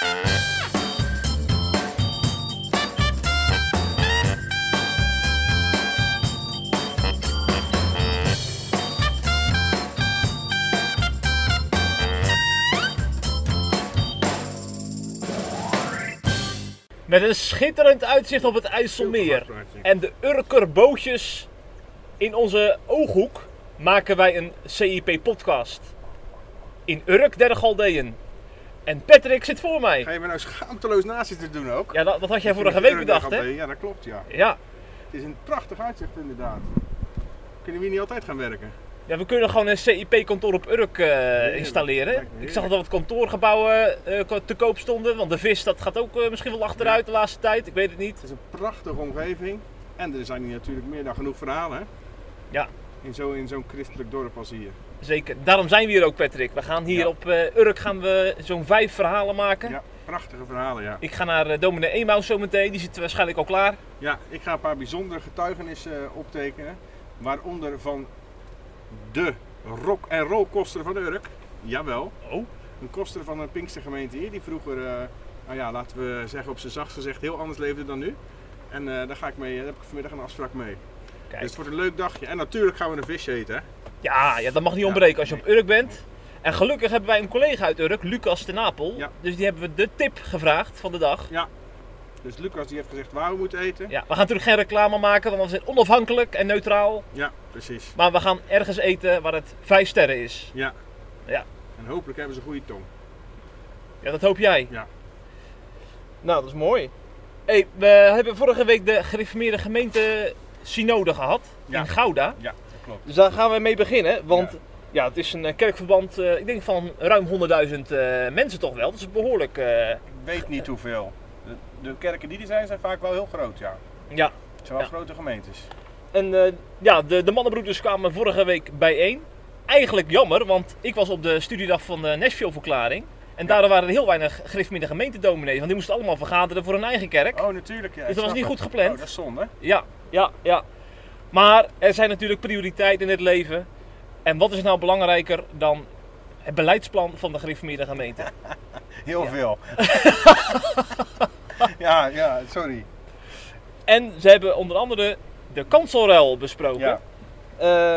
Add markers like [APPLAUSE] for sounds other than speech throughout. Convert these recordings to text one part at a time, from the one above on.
Met een schitterend uitzicht op het IJsselmeer en de Urker bootjes in onze ooghoek maken wij een CIP-podcast. In Urk der Galdeën. En Patrick zit voor mij. Ga je me nou schaamteloos naast zitten doen ook? Ja, dat, dat had jij vorige week bedacht, hè? Ja, dat klopt, ja. Ja. Het is een prachtig uitzicht inderdaad. Kunnen we hier niet altijd gaan werken? Ja, we kunnen gewoon een CIP-kantoor op Urk eh, installeren. Ik zag dat wat kantoorgebouwen eh, te koop stonden. Want de vis dat gaat ook eh, misschien wel achteruit de laatste tijd. Ik weet het niet. Het is een prachtige omgeving. En er zijn hier natuurlijk meer dan genoeg verhalen. hè? Ja, In zo'n in zo'n christelijk dorp als hier. Zeker. Daarom zijn we hier ook, Patrick. We gaan hier Ja. op eh, Urk gaan we zo'n vijf verhalen maken. Ja, prachtige verhalen, ja. Ik ga naar uh, dominee Emaus zo meteen. Die zit waarschijnlijk al klaar. Ja, ik ga een paar bijzondere getuigenissen eh, optekenen. Waaronder van de rock- en roll koster van Urk. Jawel. Oh. Een koster van een Pinkstergemeente hier, die vroeger, nou ja, laten we zeggen op zijn zachtst gezegd, heel anders leefde dan nu. En daar ga ik mee, daar heb ik vanmiddag een afspraak mee. Kijk. Dus het wordt een leuk dagje. En natuurlijk gaan we een visje eten. Hè? Ja, ja, dat mag niet Ja, ontbreken als je nee. op Urk bent. En gelukkig hebben wij een collega uit Urk, Lucas ten Napel. Ja. Dus die hebben we de tip gevraagd van de dag. Ja. Dus Lucas die heeft gezegd waar we moeten eten. Ja, we gaan natuurlijk geen reclame maken, want we zijn onafhankelijk en neutraal. Ja, precies. Maar we gaan ergens eten waar het vijf sterren is. Ja. Ja. En hopelijk hebben ze een goede tong. Ja, dat hoop jij. Ja. Nou, dat is mooi. Hey, we hebben vorige week de gereformeerde gemeente synode gehad Ja. in Gouda. Ja, dat klopt. Dus daar gaan we mee beginnen, want Ja. ja. het is een eh, kerkverband, eh, ik denk van ruim 100.000 eh, mensen toch wel. Dat is behoorlijk, eh, Ik weet niet hoeveel. De, de kerken die er zijn, zijn vaak wel heel groot, ja. ja. Het zijn wel grote gemeentes. En ja, de, de mannenbroeders kwamen vorige week bijeen. Eigenlijk jammer, want ik was op de studiedag van de Nashville-verklaring. En Ja. daar waren er heel weinig gereformeerde gemeentedominees, want die moesten allemaal vergaderen voor hun eigen kerk. Oh, natuurlijk. Ja, Dus dat was niet goed gepland. Oh, dat is zonde. Ja, ja, ja. Maar er zijn natuurlijk prioriteiten in het leven. En wat is nou belangrijker dan het beleidsplan van de gereformeerde gemeente? [LAUGHS] Heel Ja. veel. [LAUGHS] ja, ja, sorry. En ze hebben onder andere de kanselruil besproken. Ja.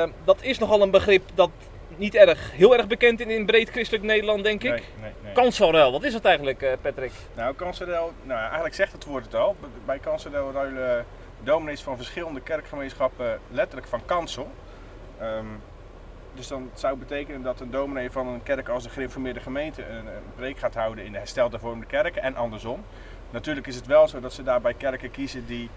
Eh, dat is nogal een begrip dat niet erg, heel erg bekend is in breed christelijk Nederland, denk ik. Nee, nee, nee. Kanselruil, wat is dat eigenlijk, eh, Patrick? Nou, Kanselrel, nou eigenlijk zegt het woord het al. Bij Kanselrel ruilen dominees van verschillende kerkgemeenschappen letterlijk van kansel. Ehm, dus dan zou betekenen dat een dominee van een kerk als de gereformeerde gemeente een, een preek gaat houden in de hersteld hervormde kerken en andersom. Natuurlijk is het wel zo dat ze daarbij kerken kiezen die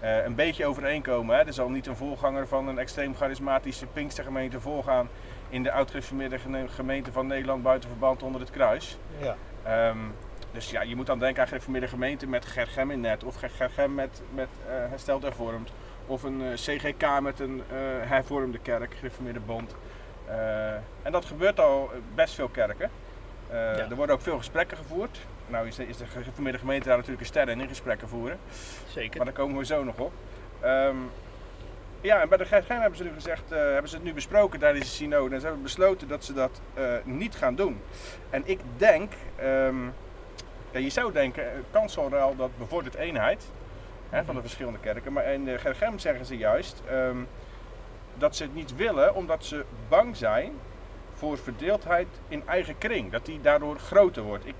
eh, een beetje overeenkomen. Hè. Er zal niet een voorganger van een extreem charismatische Pinkstergemeente voorgaan in de oud-gereformeerde gemeente van Nederland buiten verband onder het kruis. Ja. Ehm, dus ja, je moet dan denken aan gereformeerde gemeente met Gergem in net. Of Gergem met, met eh, hersteld hervormd. Of een eh, CGK met een eh, hervormde kerk, gereformeerde bond. En dat gebeurt al best veel kerken. Er worden ook veel gesprekken gevoerd. Nou is de, is de gereformeerde gemeente daar natuurlijk een ster in, in gesprekken voeren. Zeker. Maar daar komen we zo nog op. Ehm, ja, en bij de Gergem hebben ze nu gezegd, hebben ze het nu besproken tijdens de synode. En ze hebben besloten dat ze dat niet gaan doen. En ik denk, ehm, ja, je zou denken, eh, kanselruil dat bevordert eenheid hè, van de verschillende kerken. Maar in de Gergem zeggen ze juist ehm, dat ze het niet willen omdat ze bang zijn voor verdeeldheid in eigen kring. Dat die daardoor groter wordt. Ik,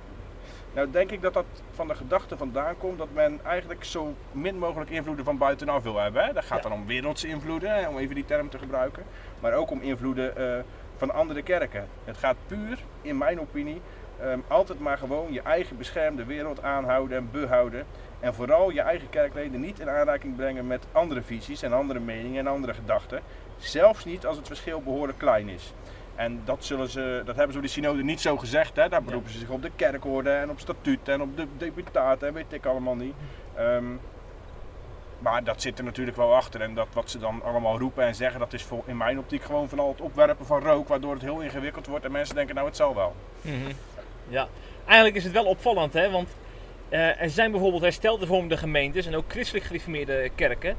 nou denk ik dat dat van de gedachte vandaan komt dat men eigenlijk zo min mogelijk invloeden van buitenaf wil hebben. Hè? Dat gaat Ja. dan om wereldse invloeden, hè, om even die term te gebruiken. Maar ook om invloeden eh, van andere kerken. Het gaat puur, in mijn opinie, ehm, altijd maar gewoon je eigen beschermde wereld aanhouden en behouden. En vooral je eigen kerkleden niet in aanraking brengen met andere visies en andere meningen en andere gedachten. Zelfs niet als het verschil behoorlijk klein is. En dat, zullen ze, dat hebben ze op de synode niet zo gezegd. Hè? Daar beroepen ze zich op de kerkorde en op statuut en op de deputaten en weet ik allemaal niet. Ehm, maar dat zit er natuurlijk wel achter. En dat wat ze dan allemaal roepen en zeggen, dat is in mijn optiek gewoon van al het opwerpen van rook. Waardoor het heel ingewikkeld wordt en mensen denken, nou het zal wel. Mhm. Ja, eigenlijk is het wel opvallend, hè? want eh, er zijn bijvoorbeeld herstelde vormende gemeentes en ook christelijk gereformeerde kerken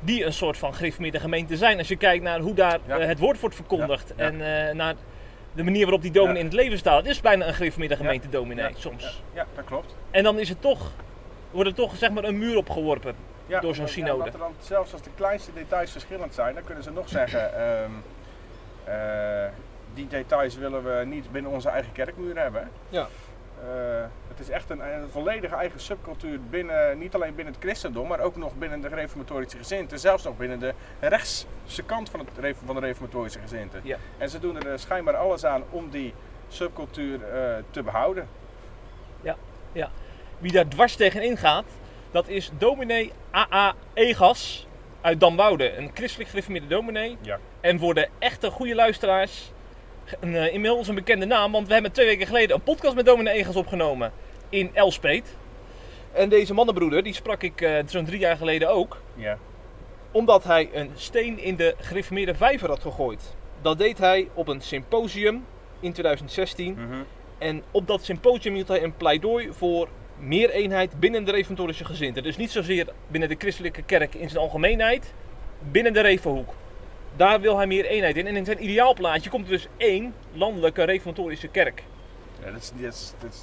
die een soort van gereformeerde gemeente zijn. Als je kijkt naar hoe daar Ja. eh, het woord wordt verkondigd Ja, ja. en eh, naar de manier waarop die dominee Ja. in het leven staat. Het is bijna een gereformeerde gemeente dominee, Ja. soms. Ja, ja, dat klopt. En dan is het toch, wordt er toch zeg maar een muur opgeworpen. Ja, Door zo'n ja, synode. dat er dan, zelfs als de kleinste details verschillend zijn, dan kunnen ze nog zeggen: eh, die details willen we niet binnen onze eigen kerkmuur hebben. Ja. Eh, het is echt een, een volledige eigen subcultuur binnen, niet alleen binnen het christendom, maar ook nog binnen de reformatorische gezinte. Zelfs nog binnen de rechtse kant van, het, van de reformatorische gezinte. Ja. En ze doen er eh, schijnbaar alles aan om die subcultuur eh, te behouden. Wie daar dwars tegenin gaat, dat is dominee A.A. Egas uit Damwoude. Een christelijk gereformeerde dominee. Ja. En voor de echte goede luisteraars, een, eh, inmiddels een bekende naam. Want we hebben twee weken geleden een podcast met dominee Egas opgenomen in Elspet. En deze mannenbroeder, die sprak ik eh, zo'n drie jaar geleden ook. Ja. Omdat hij een steen in de gereformeerde vijver had gegooid. Dat deed hij op een symposium in 2016. Mhm. En op dat symposium hield hij een pleidooi voor meer eenheid binnen de reformatorische gezinten. Dus niet zozeer binnen de christelijke kerk in zijn algemeenheid, binnen de Revenhoek. Daar wil hij meer eenheid in. En in zijn ideaalplaatje komt er dus één landelijke reformatorische kerk. Ja, dat, is, dat, is, dat, is,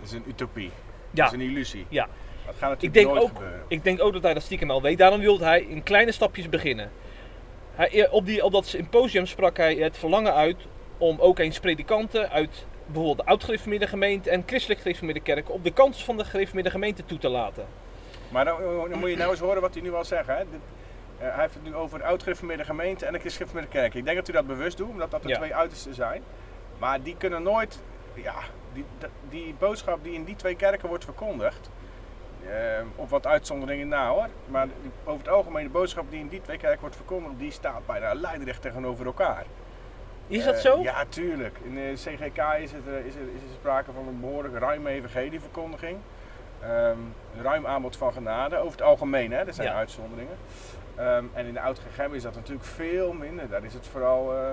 dat is een utopie. Ja, Dat is een illusie. ja. Dat gaat Ik natuurlijk denk, nooit ook, gebeuren. ik denk ook dat hij dat stiekem al weet. Daarom wilde hij in kleine stapjes beginnen. Hij, op, die, op dat symposium sprak hij het verlangen uit om ook eens predikanten uit bijvoorbeeld de oud-gereformeerde gemeente en christelijk gereformeerde kerken op de kans van de gereformeerde gemeente toe te laten. Maar dan, dan moet je nou eens horen wat hij nu al zegt. Hè? Eh, hij heeft het nu over de oud-gereformeerde gemeente en de kerk. Ik denk dat hij dat bewust doet, omdat dat de Ja. twee uitersten zijn. Maar die kunnen nooit, ja, die, die boodschap die in die twee kerken wordt verkondigd, eh, op wat uitzonderingen na hoor, maar die- over het algemeen de boodschap die in die twee kerken wordt verkondigd, die staat bijna lijnrecht tegenover elkaar. Is dat Eh, zo? Ja, tuurlijk. In de CGK is, het, eh, is, er, is er sprake van een behoorlijk ruime evangelieverkondiging. Ehm, een ruim aanbod van genade, over het algemeen, hè? er zijn Ja. uitzonderingen. Ehm, en in de oud GGM is dat natuurlijk veel minder. Daar is het vooral eh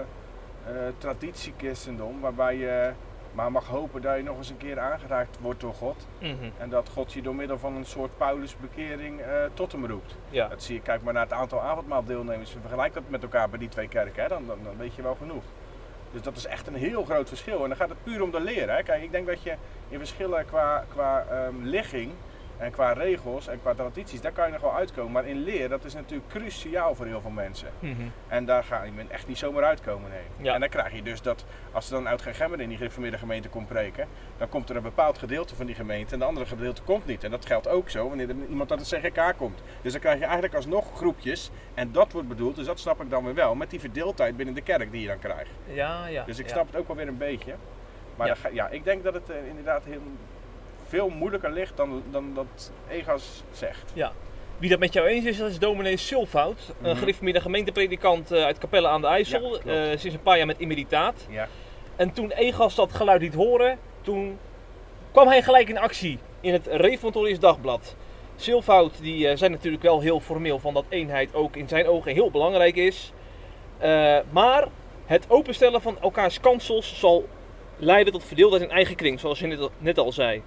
eh, traditiechristendom, waarbij je maar mag hopen dat je nog eens een keer aangeraakt wordt door God. Mhm, En dat God je door middel van een soort Paulusbekering eh tot hem roept. Ja. Dat zie je, kijk maar naar het aantal avondmaaldeelnemers. Vergelijk dat met elkaar bij die twee kerken, hè? Dan, dan, dan weet je wel genoeg. Dus dat is echt een heel groot verschil. En dan gaat het puur om de leer. Hè? Kijk, ik denk dat je in verschillen qua, qua ehm, ligging en qua regels en qua tradities, daar kan je nog wel uitkomen. Maar in leer, dat is natuurlijk cruciaal voor heel veel mensen. mhm. En daar ga je echt niet zomaar uitkomen, nee. Ja. En dan krijg je dus dat, als er dan uit Gemmen in die gereformeerde gemeente komt preken, dan komt er een bepaald gedeelte van die gemeente en de andere gedeelte komt niet. En dat geldt ook zo wanneer er iemand uit het CGK komt. Dus dan krijg je eigenlijk alsnog groepjes, en dat wordt bedoeld, dus dat snap ik dan weer wel, met die verdeeldheid binnen de kerk die je dan krijgt. Ja, ja. Dus ik ja. snap het ook wel weer een beetje. Maar Ja. ga- ja, ik denk dat het eh, inderdaad heel, veel moeilijker ligt dan, dan dat Egas zegt. Wie dat met jou eens is, dat is dominee Sulfout. Een Mhm. gereformeerde gemeentepredikant eh, uit Capelle aan de IJssel. Ja, eh, sinds een paar jaar met emeritaat. Ja. En toen Egas dat geluid liet horen, toen kwam hij gelijk in actie in het Reformatorisch Dagblad. Silfout die eh, zijn natuurlijk wel heel formeel van dat eenheid ook in zijn ogen heel belangrijk is. Maar het openstellen van elkaars kansels zal leiden tot verdeeldheid in eigen kring, zoals je net al, net al zei.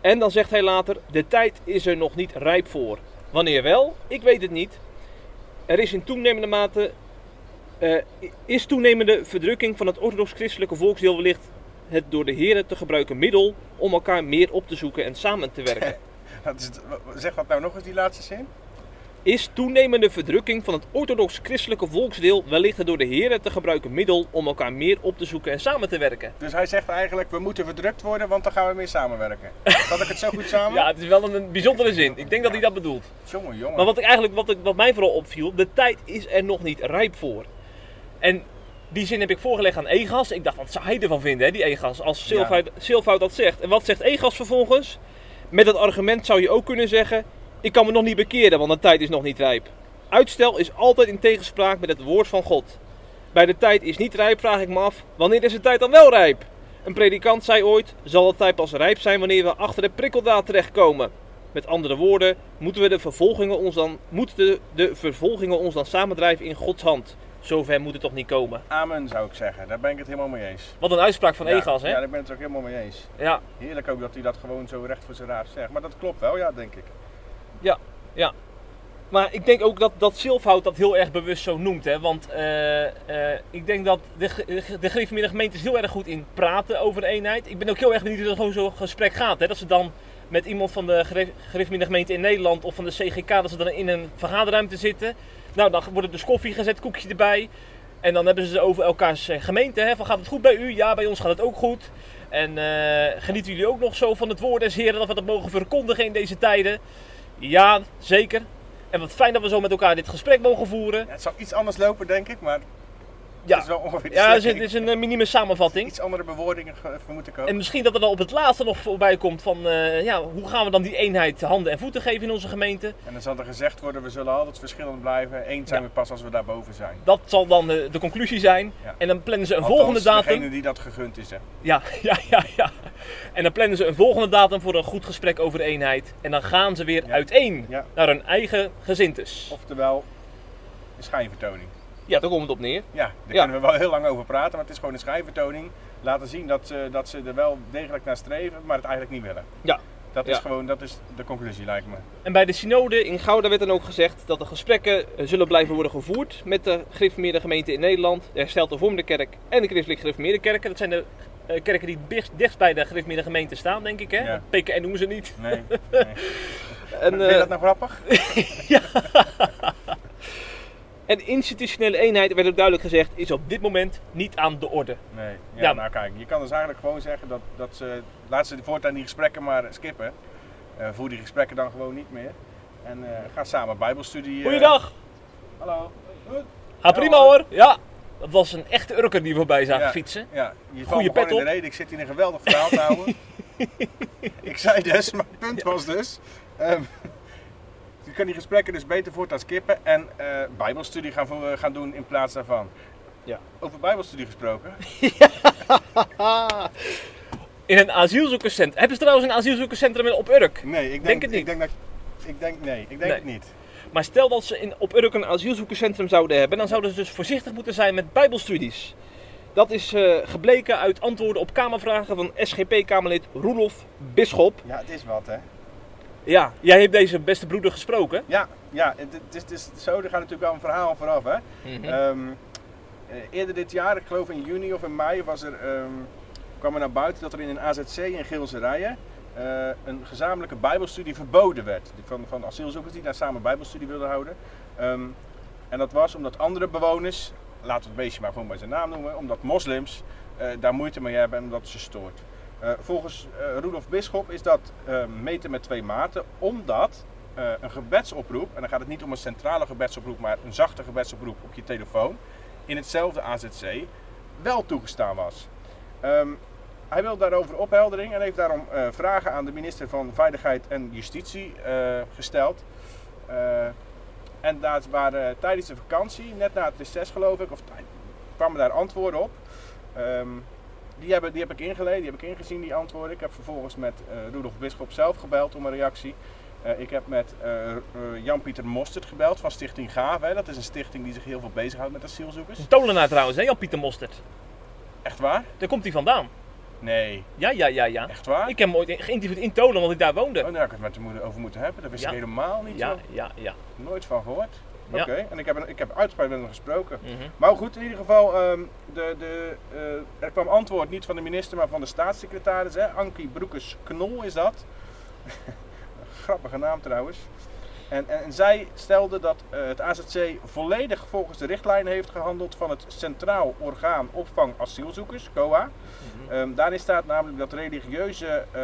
En dan zegt hij later: De tijd is er nog niet rijp voor. Wanneer wel? Ik weet het niet. Er is in toenemende mate. eh, is toenemende verdrukking van het orthodox-christelijke volksdeel wellicht het door de heren te gebruiken middel om elkaar meer op te zoeken en samen te werken? [LAUGHS] Zeg dat nou nog eens, die laatste zin. Is toenemende verdrukking van het orthodox-christelijke volksdeel wellicht het door de heren te gebruiken middel om elkaar meer op te zoeken en samen te werken? Dus hij zegt eigenlijk, we moeten verdrukt worden, want dan gaan we meer samenwerken. Vat ik het zo goed [LAUGHS] samen? Ja, het is wel een bijzondere zin. Ik denk dat hij dat bedoelt. Jongen, jongen. Maar wat, ik eigenlijk, wat, ik, wat mij vooral opviel, de tijd is er nog niet rijp voor. En die zin heb ik voorgelegd aan Egas. Ik dacht, wat zou hij ervan vinden, hè, die Egas, als Silfout, Silfout dat zegt. En wat zegt Egas vervolgens? Met dat argument zou je ook kunnen zeggen, ik kan me nog niet bekeren, want de tijd is nog niet rijp. Uitstel is altijd in tegenspraak met het woord van God. Bij de tijd is niet rijp, vraag ik me af, wanneer is de tijd dan wel rijp? Een predikant zei ooit, zal de tijd pas rijp zijn wanneer we achter de prikkeldraad terechtkomen. Met andere woorden, moeten we de vervolgingen ons dan, moeten de, de vervolgingen ons dan samendrijven in Gods hand. Zover moet het toch niet komen. Amen zou ik zeggen, daar ben ik het helemaal mee eens. Wat een uitspraak van ja, Egas, hè? Ja, daar ben ik het ook helemaal mee eens. Ja, Heerlijk ook dat hij dat gewoon zo recht voor zijn raap zegt. Maar dat klopt wel, ja, denk ik. Maar ik denk ook dat, dat Zilfhout dat heel erg bewust zo noemt. Hè? Want eh, eh, ik denk dat de, de gereformeerde gemeente is heel erg goed in praten over de eenheid. Ik ben ook heel erg benieuwd hoe gewoon zo'n gesprek gaat. Hè? Dat ze dan met iemand van de gere- gereformeerde gemeente in Nederland of van de CGK, dat ze dan in een vergaderruimte zitten. Nou, dan wordt er dus koffie gezet, koekje erbij. En dan hebben ze over elkaars eh, gemeente. Hè? Van, gaat het goed bij u? Ja, bij ons gaat het ook goed. En genieten jullie ook nog zo van het woord des Heren, dat we dat mogen verkondigen in deze tijden? Ja, zeker. En wat fijn dat we zo met elkaar dit gesprek mogen voeren. Het zal iets anders lopen, denk ik, maar Ja, is wel ongeveer ja het is, het is een eh, minieme samenvatting. Iets andere bewoordingen ge- voor moeten komen. En misschien dat er dan op het laatste nog voorbij komt van, eh, ja, hoe gaan we dan die eenheid handen en voeten geven in onze gemeente? En dan zal er gezegd worden, we zullen altijd verschillend blijven. Eén zijn Ja. we pas als we daarboven zijn. Dat zal dan de, de conclusie zijn. Ja. En dan plannen ze een Althans, volgende datum. degene die dat gegund is, hè. Ja, [LAUGHS] ja, ja, ja. En dan plannen ze een volgende datum voor een goed gesprek over de eenheid. En dan gaan ze weer uiteen naar hun eigen gezintes. Oftewel, een schijnvertoning. Ja, daar komt het op neer. Ja, daar Ja. kunnen we wel heel lang over praten, maar het is gewoon een schijnvertoning. Laten zien dat ze, dat ze er wel degelijk naar streven, maar het eigenlijk niet willen. Ja. Dat is Ja. gewoon, dat is de conclusie lijkt me. En bij de synode in Gouda werd dan ook gezegd dat de gesprekken eh, zullen blijven worden gevoerd met de gereformeerde gemeente in Nederland, de hersteld hervormde kerk en de christelijk gereformeerde kerken. Dat zijn de eh, kerken die dichtst bij de gereformeerde gemeente staan, denk ik. Hè? Ja. PKN noemen ze niet. Nee. [LAUGHS] nee. En, Vind je eh, dat nou grappig? [LAUGHS] en institutionele eenheid, werd ook duidelijk gezegd, is op dit moment niet aan de orde. Nee. Ja, Ja. nou kijk, je kan dus eigenlijk gewoon zeggen dat, dat ze, laat ze voortaan die gesprekken maar skippen. Eh, voer die gesprekken dan gewoon niet meer. En eh, ga samen bijbelstudie. eh, Goeiedag! Hallo. Goed. Ga prima hoor. Ja, dat was een echte urker die we voorbij zagen Ja. fietsen. Ja, je valt Goeie pet in de reden. Ik zit hier een geweldig verhaal te houden. [LAUGHS] ik zei dus, mijn punt was dus... ehm, kan die gesprekken dus beter voortaan skippen en eh, bijbelstudie gaan, voor, gaan doen in plaats daarvan. Ja. Over bijbelstudie gesproken. [LAUGHS] [LAUGHS] In een asielzoekerscentrum. Hebben ze trouwens een asielzoekerscentrum in op Urk? Nee, ik denk, Denk het niet. Ik denk dat, ik denk, nee, ik denk Nee. het niet. Maar stel dat ze in, op Urk een asielzoekerscentrum zouden hebben, dan zouden ze dus voorzichtig moeten zijn met bijbelstudies. Dat is eh, gebleken uit antwoorden op kamervragen van SGP-kamerlid Roelof Bisschop. Ja, het is wat hè. Ja, jij hebt deze beste broeder gesproken. Ja, ja het, het is, het is zo, er gaat natuurlijk wel een verhaal vooraf hè. Ehm, eh, eerder dit jaar, ik geloof in juni of in mei, was er, ehm, kwam er naar buiten dat er in een AZC in Geelse Rijen eh, een gezamenlijke bijbelstudie verboden werd. Van, van asielzoekers die daar samen bijbelstudie wilden houden. Ehm, en dat was omdat andere bewoners, laten we het beestje maar gewoon bij zijn naam noemen, omdat moslims eh, daar moeite mee hebben en omdat ze stoort. Eh, volgens eh Rudolf Bisschop is dat eh, meten met twee maten, omdat een gebedsoproep, en dan gaat het niet om een centrale gebedsoproep, maar een zachte gebedsoproep op je telefoon, in hetzelfde AZC wel toegestaan was. Ehm, hij wil daarover opheldering en heeft daarom vragen aan de minister van Veiligheid en Justitie gesteld. En daar waren tijdens de vakantie, net na het reces geloof ik, of kwamen daar antwoorden op. Ehm, die, hebben, die heb ik ingelezen, die heb ik ingezien, die antwoorden. Ik heb vervolgens met eh Rudolf Bisschop zelf gebeld om een reactie. Eh, ik heb met eh, Jan-Pieter Mostert gebeld van Stichting Gaaf. Hè. Dat is een stichting die zich heel veel bezighoudt met asielzoekers. Een tolenaar trouwens, hè, Jan-Pieter Mostert. Echt waar? Daar komt hij vandaan. Nee. Ja, ja, ja, ja. Echt waar? Ik heb hem ooit geïnterviewd in Tolen, want ik daar woonde. Oh, daar had ik het met hem moeten- over moeten hebben. Dat wist Ja. ik helemaal niet Ja, zo. ja, ja. Nooit van gehoord. Oké, en ik heb, ik heb uitgebreid met hem gesproken. Mhm. Maar goed, in ieder geval, ehm, de, de, eh, er kwam antwoord niet van de minister, maar van de staatssecretaris. Hè? Ankie Broekers-Knol is dat. [LAUGHS] Grappige naam trouwens. En, en, en zij stelde dat eh, het AZC volledig volgens de richtlijnen heeft gehandeld van het Centraal Orgaan Opvang Asielzoekers, COA. Ehm, daarin staat namelijk dat religieuze eh,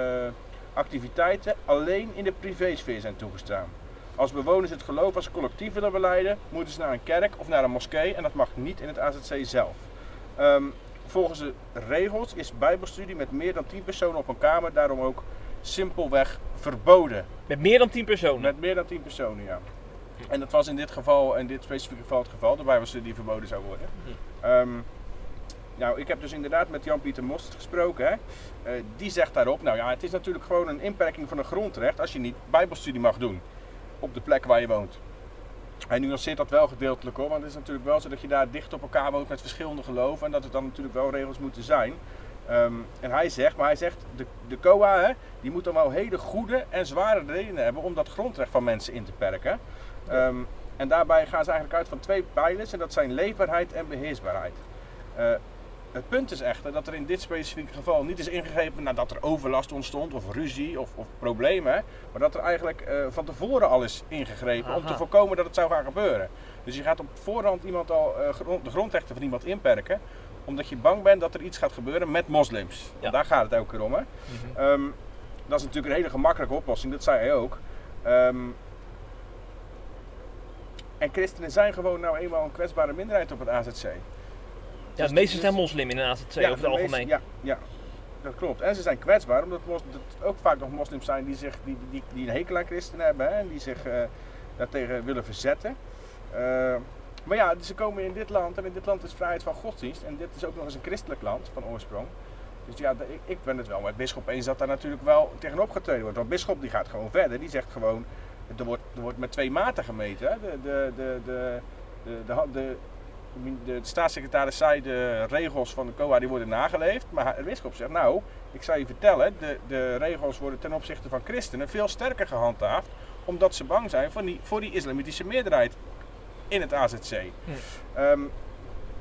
activiteiten alleen in de privésfeer zijn toegestaan. Als bewoners het geloof als collectief willen beleiden, moeten ze naar een kerk of naar een moskee en dat mag niet in het AZC zelf. Ehm, volgens de regels is bijbelstudie met meer dan 10 personen op een kamer daarom ook simpelweg verboden. Met meer dan 10 personen. Met meer dan 10 personen, ja. En dat was in dit geval, in dit specifieke geval het geval, de bijbelstudie die verboden zou worden. Ehm, nou, ik heb dus inderdaad met Jan-Pieter Most gesproken. Hè. Eh, die zegt daarop, nou ja, het is natuurlijk gewoon een inperking van een grondrecht als je niet bijbelstudie mag doen op de plek waar je woont. Hij nuanceert dat wel gedeeltelijk hoor, want het is natuurlijk wel zo dat je daar dicht op elkaar woont met verschillende geloven en dat er dan natuurlijk wel regels moeten zijn. Ehm, en hij zegt, maar hij zegt, de, de COA hè, die moet dan wel hele goede en zware redenen hebben om dat grondrecht van mensen in te perken. Ehm, en daarbij gaan ze eigenlijk uit van twee pijlers en dat zijn leefbaarheid en beheersbaarheid. Eh, het punt is echter dat er in dit specifieke geval niet is ingegrepen nadat er overlast ontstond of ruzie of, of problemen, maar dat er eigenlijk eh, van tevoren al is ingegrepen om te voorkomen dat het zou gaan gebeuren. Dus je gaat op voorhand iemand al eh, grond- de grondrechten van iemand inperken, omdat je bang bent dat er iets gaat gebeuren met moslims. Ja. daar gaat het elke keer om. Hè? Mhm. Ehm, dat is natuurlijk een hele gemakkelijke oplossing, dat zei hij ook. Ehm, en christenen zijn gewoon nou eenmaal een kwetsbare minderheid op het AZC. Ja, de meeste zijn moslim in een AZC over het algemeen. ja, ja, dat klopt. En ze zijn kwetsbaar, omdat het ook vaak nog moslims zijn die, zich, die, die, die een hekel aan christenen hebben hè, en die zich eh, daartegen willen verzetten. Eh, maar ja, ze komen in dit land en in dit land is vrijheid van godsdienst. En dit is ook nog eens een christelijk land van oorsprong. Dus ja, ik, ik ben het wel met Bisschop eens dat daar natuurlijk wel tegenop getreden wordt. Want Bisschop die gaat gewoon verder. Die zegt gewoon, er wordt, er wordt met twee maten gemeten. Hè. De, de, de, de, de, de, de, de, staatssecretaris zei de regels van de COA die worden nageleefd. Maar de Bisschop zegt, nou, ik zou je vertellen, de, de regels worden ten opzichte van christenen veel sterker gehandhaafd. Omdat ze bang zijn voor die, voor die islamitische meerderheid in het AZC. Hm.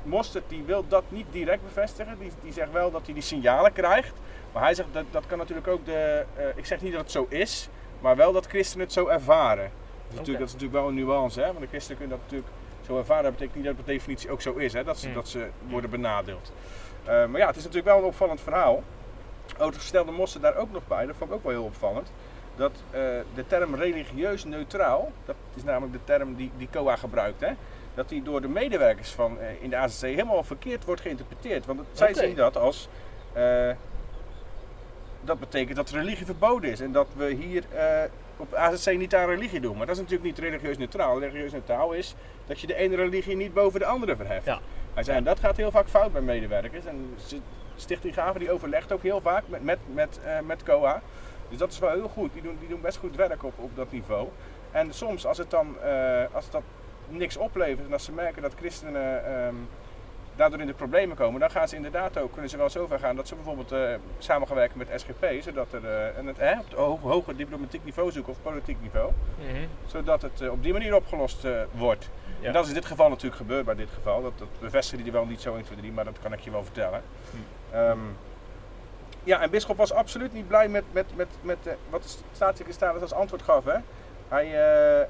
Mostert die wil dat niet direct bevestigen. Die, die zegt wel dat hij die signalen krijgt. Maar hij zegt dat dat kan natuurlijk ook de. eh, ik zeg niet dat het zo is, maar wel dat christenen het zo ervaren. Dus natuurlijk, dat is natuurlijk wel een nuance, hè? Want de christenen kunnen dat natuurlijk zo ervaren. Betekent niet dat het per definitie ook zo is, hè? Dat, ze, Hmm. dat ze worden benadeeld. Eh, maar ja, het is natuurlijk wel een opvallend verhaal. Overigens stelde Mostert daar ook nog bij, dat vond ik ook wel heel opvallend. Dat eh, de term religieus neutraal, dat is namelijk de term die, die COA gebruikt, hè? dat die door de medewerkers van, eh, in de AZC helemaal verkeerd wordt geïnterpreteerd. Want het- zij zien dat als. dat betekent dat religie verboden is en dat we hier op AZC niet aan religie doen. Maar dat is natuurlijk niet religieus neutraal. Religieus neutraal is dat je de ene religie niet boven de andere verheft. Ja. Hij zei, en dat gaat heel vaak fout bij medewerkers. En Stichting Gaven die overlegt ook heel vaak met, met, met, eh, met COA. Dus dat is wel heel goed. Die doen, die doen best goed werk op, op dat niveau. En soms als het dan eh, als dat niks oplevert en als ze merken dat christenen ehm, daardoor in de problemen komen, dan gaan ze inderdaad ook, kunnen ze wel zo ver gaan dat ze bijvoorbeeld eh samen gaan werken met SGP, zodat er eh, en het, eh, op het ho- hoger diplomatiek niveau zoeken of politiek niveau, Mhm. zodat het eh, op die manier opgelost eh, wordt. Ja. En dat is in dit geval natuurlijk gebeurd bij dit geval. Dat, dat bevestigen die wel niet zo 1, 2, 3, maar dat kan ik je wel vertellen. Hm. Ehm, ja, en Bisschop was absoluut niet blij met, met, met, met wat de staatssecretaris als antwoord gaf. Hè? Hij, eh,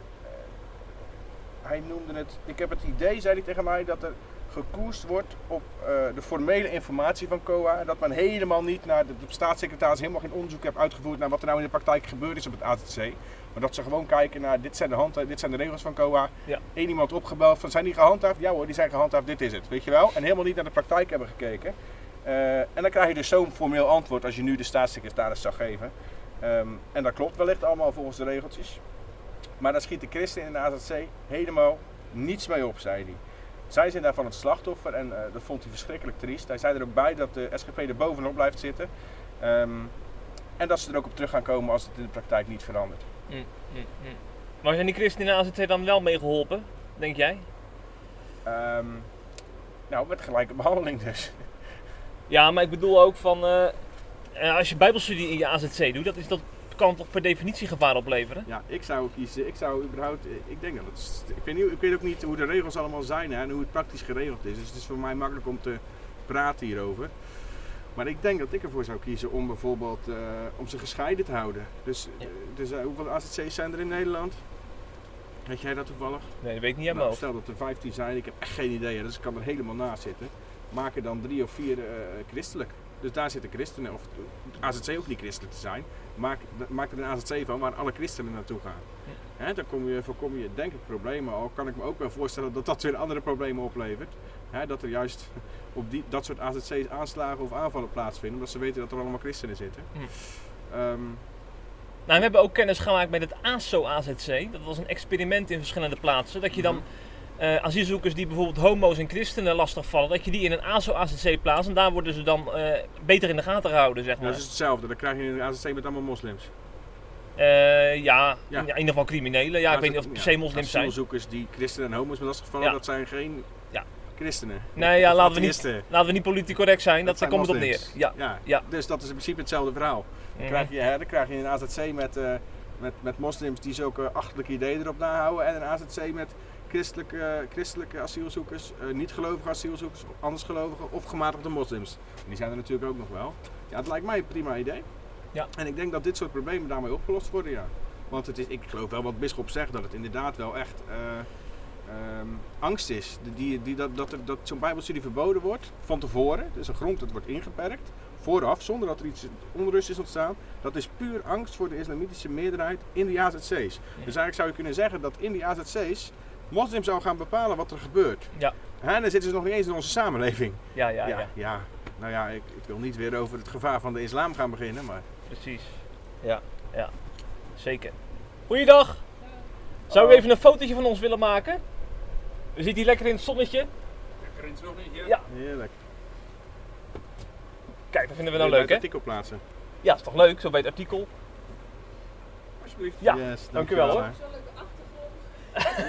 hij noemde het, ik heb het idee, zei hij tegen mij, dat er gekoerst wordt op eh, de formele informatie van COA. Dat men helemaal niet naar de, de staatssecretaris helemaal geen onderzoek heeft uitgevoerd naar wat er nou in de praktijk gebeurd is op het AZC. Maar dat ze gewoon kijken naar dit zijn de, hand, dit zijn de regels van COA. Ja. Eén iemand opgebeld van zijn die gehandhaafd? Ja hoor, die zijn gehandhaafd, dit is het. Weet je wel? En helemaal niet naar de praktijk hebben gekeken. Eh, en dan krijg je dus zo'n formeel antwoord als je nu de staatssecretaris zou geven. Ehm, en dat klopt wellicht allemaal volgens de regeltjes. Maar daar schiet de christen in de AZC helemaal niets mee op, zei hij. Zij zijn daarvan het slachtoffer en eh, dat vond hij verschrikkelijk triest. Hij zei er ook bij dat de SGP er bovenop blijft zitten. Ehm, en dat ze er ook op terug gaan komen als het in de praktijk niet verandert. Mm, mm, mm. Maar zijn die christenen in de AZC dan wel meegeholpen, denk jij? Ehm, nou, met gelijke behandeling dus. Ja, maar ik bedoel ook van, eh, eh, als je bijbelstudie in je AZC doet, dat, is, dat kan toch per definitie gevaar opleveren? Ja, ik zou kiezen. Ik zou überhaupt. Ik denk dat het. Ik weet, niet, ik weet ook niet hoe de regels allemaal zijn hè, en hoe het praktisch geregeld is. Dus het is voor mij makkelijk om te praten hierover. Maar ik denk dat ik ervoor zou kiezen om bijvoorbeeld eh, om ze gescheiden te houden. Dus, Ja. eh, dus eh, hoeveel AZC's zijn er in Nederland? Weet jij dat toevallig? Nee, dat weet ik niet aan Nou, stel dat er 15 zijn, ik heb echt geen idee, dus ik kan er helemaal naast zitten. Maak er dan drie of vier christelijk. Dus daar zitten christenen, of AZC hoeft niet christelijk te zijn. Maak, maak er een AZC van waar alle christenen naartoe gaan. Dan kom je, voorkom je denk ik problemen. Al kan ik me ook wel voorstellen dat dat weer andere problemen oplevert. Dat er juist [LAUGHS] op die, dat soort AZC's aanslagen of aanvallen plaatsvinden, omdat ze weten dat er allemaal christenen zitten. Hm. Ehm, Nou, we hebben ook kennis gemaakt met het ASO-AZC. Dat was een experiment in verschillende plaatsen. Dat je dan eh, asielzoekers die bijvoorbeeld homo's en christenen lastigvallen, dat je die in een ASO-AZC plaatst. En daar worden ze dan eh, beter in de gaten gehouden, zeg maar. dat is hetzelfde, dan krijg je een AZC met allemaal moslims. Eh, ja, Ja. In, in ieder geval criminelen. Ja, ik weet niet of het per se moslims zijn. Asielzoekers die christenen en homo's met lastig vallen, Ja. dat zijn geen Ja. christenen. Nee, ja, laten we niet-. Laten we niet politiek correct zijn, dat, Dat daar zijn komt het op neer. Ja. Ja. Ja. Dus dat is in principe hetzelfde verhaal. Dan Mhm. krijg je, hè, dan krijg je een AZC met, met, met moslims die zulke achterlijke ideeën erop nahouden. En een AZC met christelijke, christelijke asielzoekers, eh, niet-gelovige asielzoekers, andersgelovigen of gematigde moslims. Die zijn er natuurlijk ook nog wel. Ja, het lijkt mij een prima idee. Ja. En ik denk dat dit soort problemen daarmee opgelost worden, ja. Want het is, ik geloof wel wat Bisschop zegt, dat het inderdaad wel echt eh, ehm, angst is. Die, die, dat dat, dat zo'n bijbelstudie verboden wordt van tevoren. Dus een grond dat wordt ingeperkt, vooraf, zonder dat er iets onrust is ontstaan. Dat is puur angst voor de islamitische meerderheid in die AZC's. Dus eigenlijk zou je kunnen zeggen dat in die AZC's moslims zou gaan bepalen wat er gebeurt. Ja. Hè, en dan zitten ze nog niet eens in onze samenleving. Ja, ja, ja, ja, ja. Nou ja, ik, ik wil niet weer over het gevaar van de islam gaan beginnen, maar... precies. Ja, ja. Zeker. Goeiedag. Zou u even een fotootje van ons willen maken? We zitten hier lekker in het zonnetje. Ja. Heerlijk. Kijk, dat vinden we nou leuk, het hè? artikel plaatsen. Ja, is toch leuk, zo bij het artikel. Alsjeblieft. Ja, yes, dank u wel, hoor.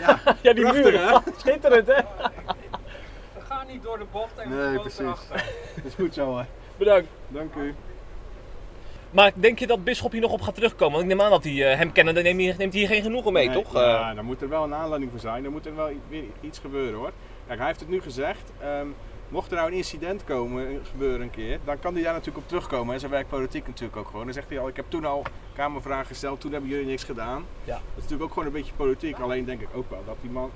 Ja, [LAUGHS] Ja, die Prachtig, muur. hè? [LAUGHS] Schitterend, hè? We gaan niet door de bocht en we Nee, precies. erachter. [LAUGHS] dat is goed zo, hè. Bedankt. Dank u. Maar denk je dat Bisschop hier nog op gaat terugkomen? Want ik neem aan dat hij eh, hem kennen, dan neemt hij, hier geen genoegen mee, Nee, toch? Ja, Eh, daar moet er wel een aanleiding voor zijn. Er moet er wel weer iets gebeuren, hoor. Kijk, hij heeft het nu gezegd. ehm, mocht er nou een incident komen, eh, gebeuren een keer, dan kan hij daar natuurlijk op terugkomen. En zijn werkt politiek natuurlijk ook gewoon. Dan zegt hij al, ik heb toen al kamervragen gesteld, toen hebben jullie niks gedaan. Ja. Dat is natuurlijk ook gewoon een beetje politiek. Alleen denk ik ook wel dat die man...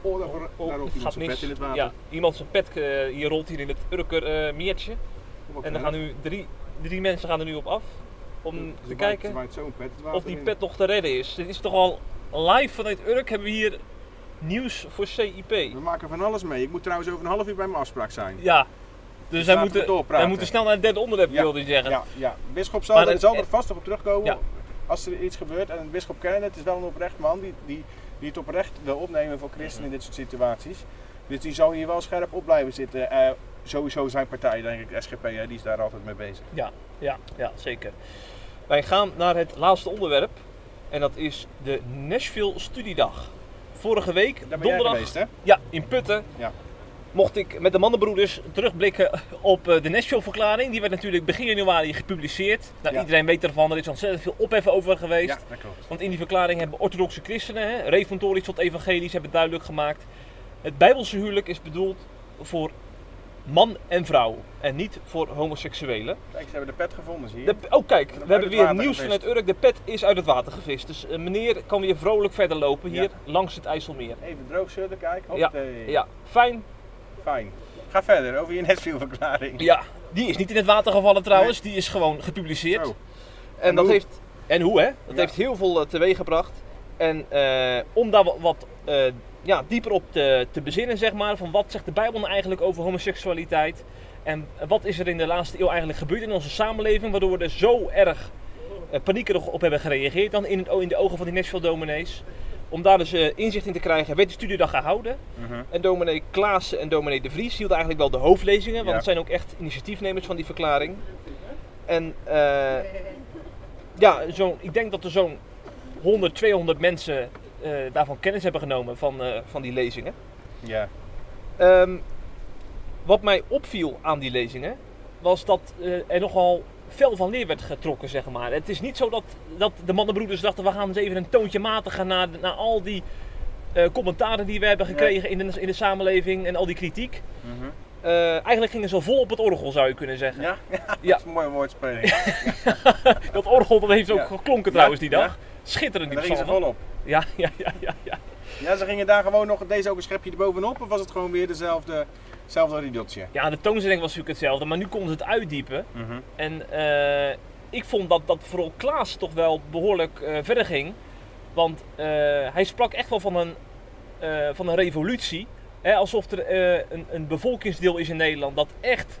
Oh, daar, oh, daar oh, rolt iemand zijn pet in het water. Ja, iemand zijn pet eh, hier rolt hier in het Urker eh, meertje. En dan gaan nu drie, drie mensen gaan er nu op af om te kijken pet of die pet nog te redden is. Dit is toch al live vanuit Urk hebben we hier nieuws voor CIP. We maken van alles mee. Ik moet trouwens over een half uur bij mijn afspraak zijn. Ja, dus wij laten we moeten, doorpraten. wij moeten snel naar het derde onderwerp, Ja, wilde je zeggen. Ja, ja. Bisschop zal, Maar er, zal er vast op terugkomen Ja. als er iets gebeurt. En Bisschop kennen, het is wel een oprecht man die, die, die het oprecht wil opnemen voor christenen in dit soort situaties. Dus die zal hier wel scherp op blijven zitten. Eh, sowieso zijn partij, denk ik, SGP, hè, die is daar altijd mee bezig. Ja, ja, ja, zeker. Wij gaan naar het laatste onderwerp. En dat is de Nashville Studiedag. Vorige week, donderdag, geweest, hè? ja, in Putten, Ja. mocht ik met de mannenbroeders terugblikken op eh, de Nashville-verklaring. Die werd natuurlijk begin januari gepubliceerd. Nou, Ja. Iedereen weet ervan, er is ontzettend veel ophef over geweest. Ja, dat klopt. Want in die verklaring hebben orthodoxe christenen, hè, reformatorisch tot evangelisch, hebben duidelijk gemaakt. Het Bijbelse huwelijk is bedoeld voor man en vrouw. En niet voor homoseksuelen. Kijk, ze hebben de pet gevonden, zie je? De, oh kijk, we hebben weer nieuws gevist. vanuit Urk. De pet is uit het water gevist. Dus eh, meneer kan weer vrolijk verder lopen hier Ja. langs het IJsselmeer. Even droog zullen kijken. Ja, ja, fijn. Fijn. Ga verder over je Nesville-verklaring. Ja, die is niet in het water gevallen trouwens. Die is gewoon gepubliceerd. En, En dat hoe? heeft, en hoe hè? Dat Ja. heeft heel veel uh, teweeg gebracht. En eh, om daar wat, wat eh, ja, dieper op te, te bezinnen, zeg maar, van wat zegt de Bijbel nou eigenlijk over homoseksualiteit? En wat is er in de laatste eeuw eigenlijk gebeurd in onze samenleving, waardoor we er zo erg eh, paniekerig op hebben gereageerd dan in, het, in de ogen van die Nashville dominees. Om daar dus eh, inzicht in te krijgen, werd de studiedag gehouden. Mhm. En dominee Klaassen en dominee De Vries hielden eigenlijk wel de hoofdlezingen, want Ja. het zijn ook echt initiatiefnemers van die verklaring. En eh, ja, zo'n, ik denk dat er zo'n 100, 200 mensen daarvan kennis hebben genomen van, eh, van die lezingen. Ja. Ehm, wat mij opviel aan die lezingen was dat eh, er nogal fel van leer werd getrokken, zeg maar. Het is niet zo dat, dat de mannenbroeders dachten, we gaan eens even een toontje matigen naar, naar al die eh, commentaren die we hebben gekregen in, de, in de samenleving en al die kritiek. Mhm. Eh, eigenlijk gingen ze vol op het orgel, zou je kunnen zeggen. Ja? ja, Ja. [LAUGHS] dat is een mooie woordspeling. [LAUGHS] Dat orgel dat heeft ook Ja. geklonken trouwens die dag. Schitterend En die ze psalmen. volop. Ja, ja, ja, ja, ja. Ja, ze gingen daar gewoon nog, deze ook een schepje erbovenop, of was het gewoon weer dezelfde, hetzelfde riedeltje? Ja, de toonzetting was natuurlijk hetzelfde, maar nu konden ze het uitdiepen. Mhm. En eh, ik vond dat, dat vooral Klaas toch wel behoorlijk eh, verder ging. Want eh, hij sprak echt wel van een, van een revolutie. Hè, alsof er een, een bevolkingsdeel is in Nederland dat echt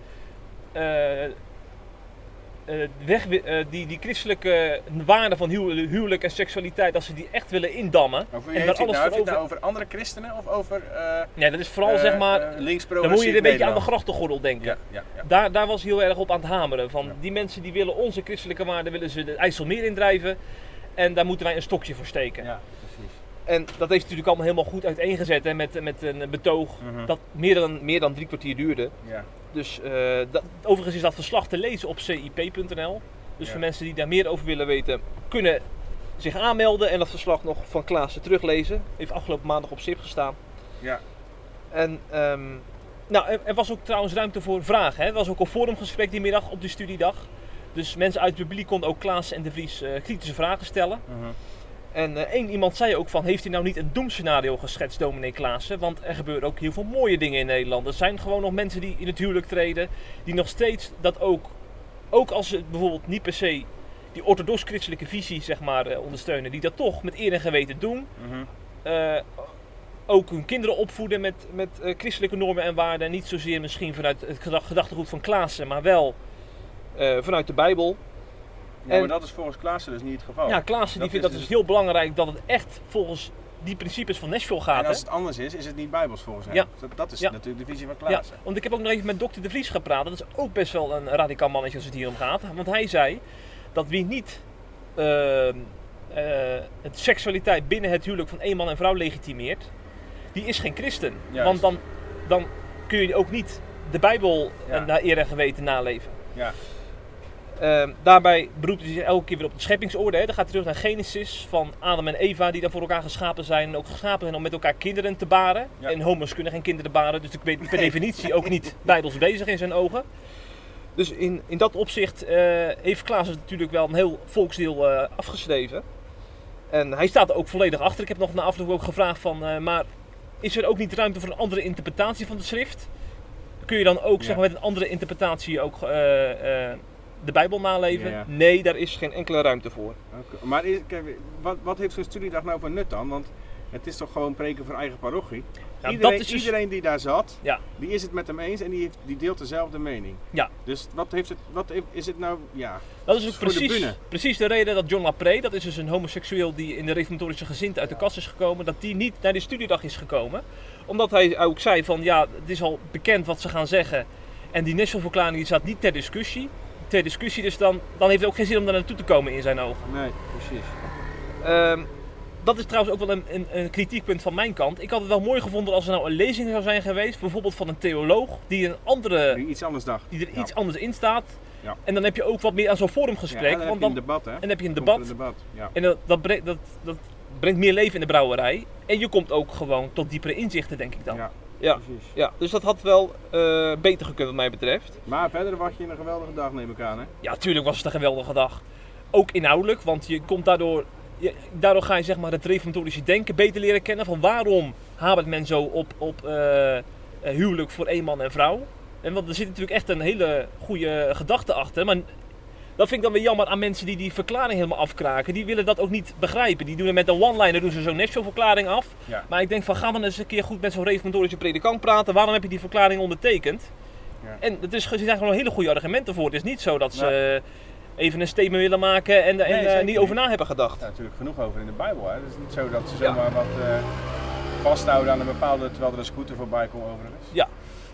weg, wi- eh, die, die christelijke waarden van huw- huwelijk en seksualiteit, dat ze die echt willen indammen. Over En daar alles het nou? Voor het nou over andere christenen of over eh Ja, dat is vooral eh, zeg maar, eh, links dan moet je er een beetje aan de grachtengordel denken. Ja, ja, ja. Daar, daar was hij heel erg op aan het hameren. Van die mensen die willen onze christelijke waarden, willen ze de IJsselmeer indrijven. En daar moeten wij een stokje voor steken. ja, precies. En dat heeft hij natuurlijk allemaal helemaal goed uiteengezet. Hè, met, met een betoog Mhm. dat meer dan, meer dan drie kwartier duurde. Ja. Dus eh, dat, overigens is dat verslag te lezen op cip.nl. Dus Ja. voor mensen die daar meer over willen weten, kunnen zich aanmelden en dat verslag nog van Klaassen teruglezen. Heeft afgelopen maandag op SIP gestaan. Ja. En ehm, nou, er, er was ook trouwens ruimte voor vragen. Hè. Er was ook een forumgesprek die middag op de studiedag. Dus mensen uit het publiek konden ook Klaas en de Vries eh, kritische vragen stellen. Mhm. En eh, één iemand zei ook van, heeft hij nou niet een doemscenario geschetst, dominee Klaassen? Want er gebeuren ook heel veel mooie dingen in Nederland. Er zijn gewoon nog mensen die in het huwelijk treden, die nog steeds dat ook, ook als ze bijvoorbeeld niet per se die orthodox-christelijke visie zeg maar eh, ondersteunen, die dat toch met eer en geweten doen. Mhm. Eh, ook hun kinderen opvoeden met, met eh, christelijke normen en waarden. En niet zozeer misschien vanuit het gedacht- gedachtegoed van Klaassen, maar wel vanuit de Bijbel. Ja, En- maar dat is volgens Klaassen dus niet het geval. Ja, Klaassen die vindt dat dus dus- heel belangrijk dat het echt volgens die principes van Nashville gaat. en als het anders is, is het niet bijbels volgens hem. Ja. Dat, dat is Ja. natuurlijk de visie van Ja, Klaassen. want ik heb ook nog even met dokter De Vries gepraat. Dat is ook best wel een radicaal mannetje als het hier om gaat. Want hij zei dat wie niet eh, het seksualiteit binnen het huwelijk van één man en vrouw legitimeert, die is geen christen. Juist. Want dan, dan kun je ook niet de Bijbel Ja. naar eer en geweten naleven. Ja. Ehm, daarbij beroept hij zich elke keer weer op de scheppingsorde. Hè. Dan gaat hij terug naar Genesis van Adam en Eva die dan voor elkaar geschapen zijn. En ook geschapen zijn om met elkaar kinderen te baren. Ja. En homo's kunnen geen kinderen baren. Dus ik ben per [LAUGHS] definitie ook niet bijbels bezig in zijn ogen. Dus in, in dat opzicht eh, heeft Klaas natuurlijk wel een heel volksdeel eh, afgeschreven. En hij staat er ook volledig achter. Ik heb nog na afloop ook gevraagd van... eh, maar is er ook niet ruimte voor een andere interpretatie van de schrift? Kun je dan ook Ja. zeg maar, met een andere interpretatie ook de Bijbel naleven? Ja, ja. Nee, daar is geen enkele ruimte voor. Maar is- kijk, wat, wat heeft zo'n studiedag nou voor nut dan? Want het is toch gewoon preken voor eigen parochie? Ja, iedereen, dat is dus- iedereen die daar zat, Ja. die is het met hem eens en die, heeft, die deelt dezelfde mening. Ja. Dus wat, heeft het, wat heeft- is het nou, ja, Dat is ook Voor de precies, precies de reden dat John Lapré, dat is dus een homoseksueel die in de reformatorische gezint uit de kast is gekomen, dat die niet naar de studiedag is gekomen. Omdat hij ook zei van ja, het is al bekend wat ze gaan zeggen. En die Nashville-verklaring die staat niet ter discussie. Ter discussie, dus dan, dan heeft het ook geen zin om daar naartoe te komen in zijn ogen. nee, precies. Ehm, dat is trouwens ook wel een, een, een kritiekpunt van mijn kant. Ik had het wel mooi gevonden als er nou een lezing zou zijn geweest, bijvoorbeeld van een theoloog die een andere Die iets anders dacht. die er Ja. iets anders in staat. Ja. En dan heb je ook wat meer aan zo'n forumgesprek. Ja, en dan want heb je dan, een debat, hè? en dan heb je een Komt debat. Een debat. Ja. En dat, dat, brengt, dat, dat brengt meer leven in de brouwerij. En je komt ook gewoon tot diepere inzichten, denk ik dan. Ja, Ja. precies. Ja, dus dat had wel eh, beter gekund wat mij betreft. Maar verder wacht je een geweldige dag, neem ik aan, hè? Ja, tuurlijk was het een geweldige dag. Ook inhoudelijk, want je komt daardoor... Je, daardoor ga je zeg maar het reformatorische denken beter leren kennen. Van waarom hamert men zo op, op eh, eh, huwelijk voor één man en vrouw. En want er zit natuurlijk echt een hele goede gedachte achter. Maar dat vind ik dan weer jammer aan mensen die die verklaring helemaal afkraken. Die willen dat ook niet begrijpen. Die doen er met een one-liner doen ze zo'n Nashville-verklaring af. Ja. Maar ik denk van, ga dan eens een keer goed met zo'n reformatorische predikant praten. Waarom heb je die verklaring ondertekend? Ja. En het is, er zijn gewoon hele goede argumenten voor. Het is niet zo dat ze even een statement willen maken en, en Nee, eh, niet over na hebben gedacht. Ja, natuurlijk genoeg over in de Bijbel, hè? Het is niet zo dat ze zomaar wat eh, vasthouden aan een bepaalde, terwijl er een scooter voorbij komt overigens. Ja.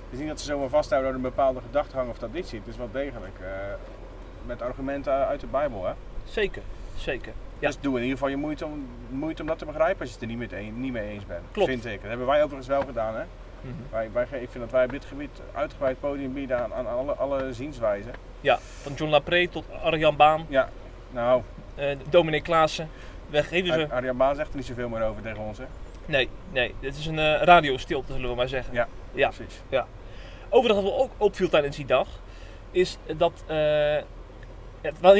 Het is niet dat ze zomaar vasthouden aan een bepaalde gedachtegang of traditie. Het is wel degelijk eh, met argumenten uit de Bijbel, hè? Zeker, zeker. Ja. Dus doe in ieder geval je moeite om, moeite om dat te begrijpen als je het er niet, met een, niet mee eens bent. Klopt. Vind ik. Dat hebben wij overigens wel gedaan, hè? Mhm. Wij, wij, ik vind dat wij op dit gebied uitgebreid podium bieden aan, aan alle, alle zienswijzen. Ja, van John Lapré tot Arjan Baan, Ja, nou, eh Dominee Klaassen. We geven ze... Ar- Arjan Baan zegt er niet zoveel meer over tegen ons, hè? Nee, nee, dit is een eh, radiostilte zullen we maar zeggen. Ja, Ja. precies. Overigens wat me ook opviel tijdens die dag, is dat... eh,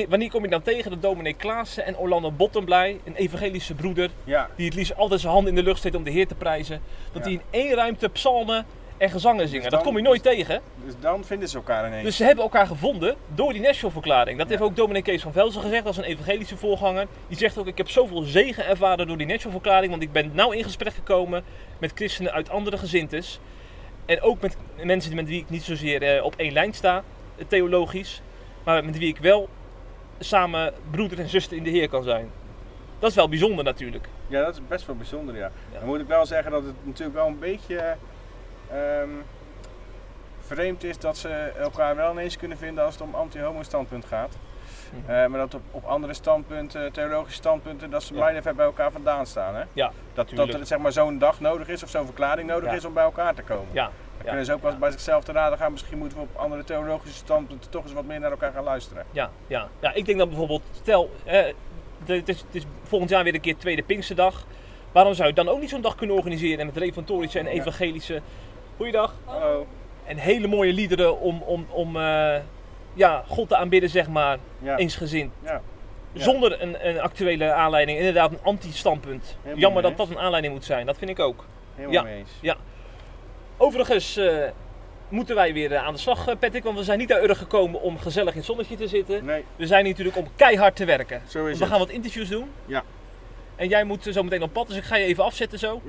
wanneer, kom je dan tegen dat dominee Klaassen en Orlando Bottomblij, een evangelische broeder, Ja, die het liefst altijd zijn handen in de lucht steekt om de Heer te prijzen, dat Ja. die in één ruimte psalmen en gezangen zingen. dat dan- kom je nooit tegen. dus dan vinden ze elkaar ineens. Dus ze hebben elkaar gevonden door die Nashville-verklaring. Dat Ja. heeft ook dominee Kees van Velzen gezegd, als een evangelische voorganger. Die zegt ook, ik heb zoveel zegen ervaren door die Nashville-verklaring, want ik ben nauw in gesprek gekomen met christenen uit andere gezintes. En ook met mensen met wie ik niet zozeer eh, op één lijn sta, eh, theologisch, maar met wie ik wel samen broeder en zuster in de Heer kan zijn. Dat is wel bijzonder natuurlijk. Ja, dat is best wel bijzonder, ja. Ja. Dan moet ik wel zeggen dat het natuurlijk wel een beetje ehm, vreemd is dat ze elkaar wel ineens kunnen vinden als het om anti-homo standpunt gaat. Mhm. Eh, maar dat op, op andere standpunten, theologische standpunten, dat ze Ja. beide ver bij elkaar vandaan staan. Hè? Ja, Dat, dat er zeg maar, zo'n dag nodig is of zo'n verklaring nodig Ja. is om bij elkaar te komen. Ja, Dan ja, kunnen ze ook wel eens bij zichzelf te raden gaan. Misschien moeten we op andere theologische standpunten toch eens wat meer naar elkaar gaan luisteren. ja, ja. ja, ik denk dat bijvoorbeeld, stel, eh, Het, is, het is volgend jaar weer een keer tweede Pinksterdag. Waarom zou je dan ook niet zo'n dag kunnen organiseren en met reformatorische en Ja. evangelische... Goeiedag. Hallo. En hele mooie liederen om, om, om eh, ja, God te aanbidden, zeg maar, Ja. eensgezind. Ja. Ja. Zonder een, een actuele aanleiding, inderdaad een anti-standpunt. Jammer dat dat een aanleiding moet zijn, dat vind ik ook. Helemaal Ja. mee eens. Overigens eh, moeten wij weer eh, aan de slag, eh, Patrick, want we zijn niet uit Urk gekomen om gezellig in het zonnetje te zitten. Nee, We zijn hier natuurlijk om keihard te werken. zo Want is we het. gaan wat interviews doen. Ja. En jij moet zo meteen op pad, dus ik ga je even afzetten zo.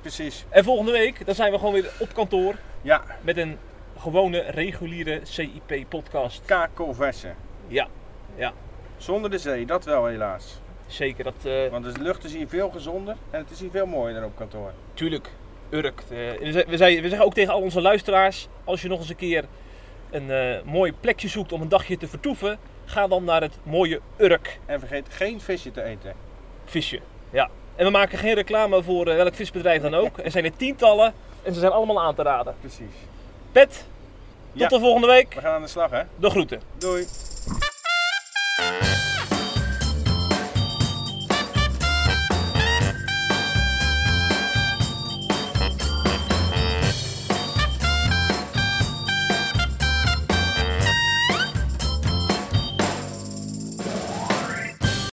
Precies. En volgende week, dan zijn we gewoon weer op kantoor Ja, met een gewone, reguliere CIP-podcast. kakelversen. Ja, Zonder de zee, dat wel helaas. zeker. Dat, Want de lucht is hier veel gezonder en het is hier veel mooier dan op kantoor. tuurlijk, Urk. eh, we, zeggen ook tegen al onze luisteraars, als je nog eens een keer een eh, mooi plekje zoekt om een dagje te vertoeven, ga dan naar het mooie Urk En vergeet geen visje te eten. visje. Ja. En we maken geen reclame voor eh, welk visbedrijf dan ook. Er zijn er tientallen en ze zijn allemaal aan te raden. Precies. Pet, tot Ja. de volgende week. We gaan aan de slag, hè? De groeten. Doei.